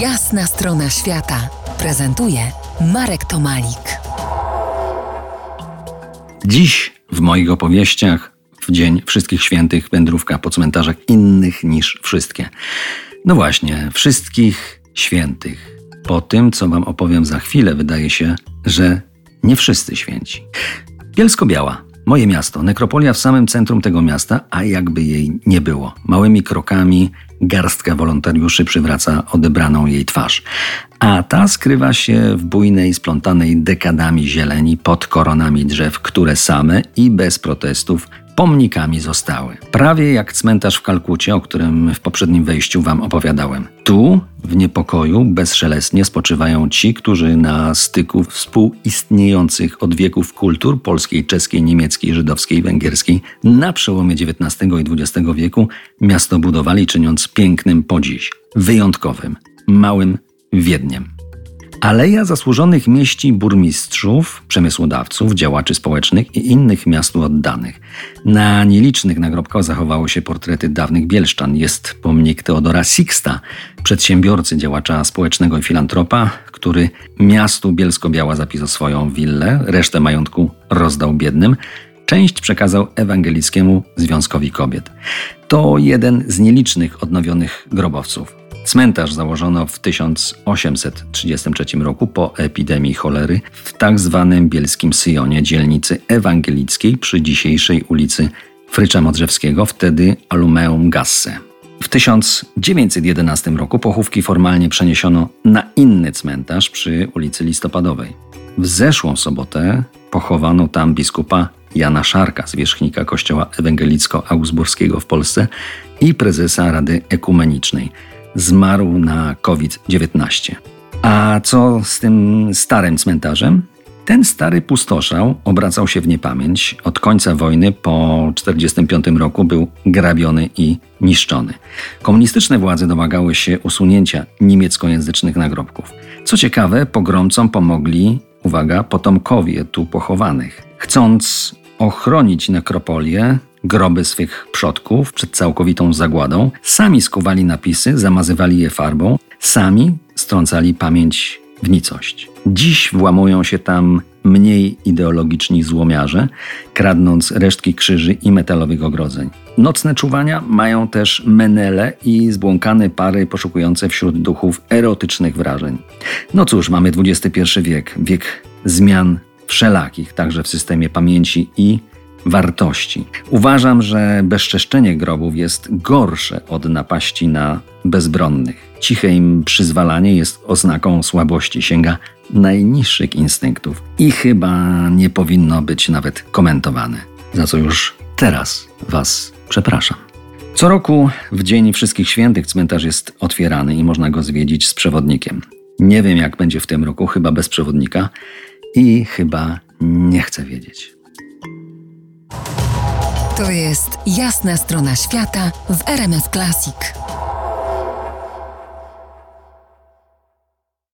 Jasna strona świata prezentuje Marek Tomalik. Dziś w moich opowieściach, w Dzień Wszystkich Świętych, wędrówka po cmentarzach innych niż wszystkie. No właśnie, wszystkich świętych. Po tym, co Wam opowiem za chwilę, wydaje się, że nie wszyscy święci. Bielsko-Biała, moje miasto, nekropolia w samym centrum tego miasta, a jakby jej nie było. Małymi krokami garstka wolontariuszy przywraca odebraną jej twarz. A ta skrywa się w bujnej, splątanej dekadami zieleni pod koronami drzew, które same i bez protestów pomnikami zostały. Prawie jak cmentarz w Kalkucie, o którym w poprzednim wejściu Wam opowiadałem. Tu, w niepokoju, bezszelestnie spoczywają ci, którzy na styku współistniejących od wieków kultur polskiej, czeskiej, niemieckiej, żydowskiej, węgierskiej na przełomie XIX i XX wieku miasto budowali, czyniąc pięknym po dziś, wyjątkowym, małym Wiedniem. Aleja zasłużonych mieści burmistrzów, przemysłodawców, działaczy społecznych i innych miastu oddanych. Na nielicznych nagrobkach zachowały się portrety dawnych bielszczan. Jest pomnik Teodora Sixta, przedsiębiorcy, działacza społecznego i filantropa, który miastu Bielsko-Biała zapisał swoją willę, resztę majątku rozdał biednym, część przekazał Ewangelickiemu Związkowi Kobiet. To jeden z nielicznych odnowionych grobowców. Cmentarz założono w 1833 roku po epidemii cholery w tak zwanym Bielskim Syjonie, dzielnicy ewangelickiej przy dzisiejszej ulicy Frycza Modrzewskiego, wtedy Alumeum Gasse. W 1911 roku pochówki formalnie przeniesiono na inny cmentarz przy ulicy Listopadowej. W zeszłą sobotę pochowano tam biskupa Jana Szarka, zwierzchnika Kościoła Ewangelicko-Augsburskiego w Polsce i prezesa Rady Ekumenicznej – zmarł na COVID-19. A co z tym starym cmentarzem? Ten stary pustoszał, obracał się w niepamięć. Od końca wojny po 1945 roku był grabiony i niszczony. Komunistyczne władze domagały się usunięcia niemieckojęzycznych nagrobków. Co ciekawe, pogromcom pomogli, uwaga, potomkowie tu pochowanych. Chcąc ochronić nekropolię, groby swych przodków przed całkowitą zagładą, sami skuwali napisy, zamazywali je farbą, sami strącali pamięć w nicość. Dziś włamują się tam mniej ideologiczni złomiarze, kradnąc resztki krzyży i metalowych ogrodzeń. Nocne czuwania mają też menele i zbłąkane pary poszukujące wśród duchów erotycznych wrażeń. No cóż, mamy XXI wiek, wiek zmian wszelakich, także w systemie pamięci i wartości. Uważam, że bezczeszczenie grobów jest gorsze od napaści na bezbronnych. Ciche im przyzwalanie jest oznaką słabości, sięga najniższych instynktów i chyba nie powinno być nawet komentowane, za co już teraz Was przepraszam. Co roku w Dzień Wszystkich Świętych cmentarz jest otwierany i można go zwiedzić z przewodnikiem. Nie wiem, jak będzie w tym roku, chyba bez przewodnika i chyba nie chcę wiedzieć. To jest jasna strona świata w RMS Classic.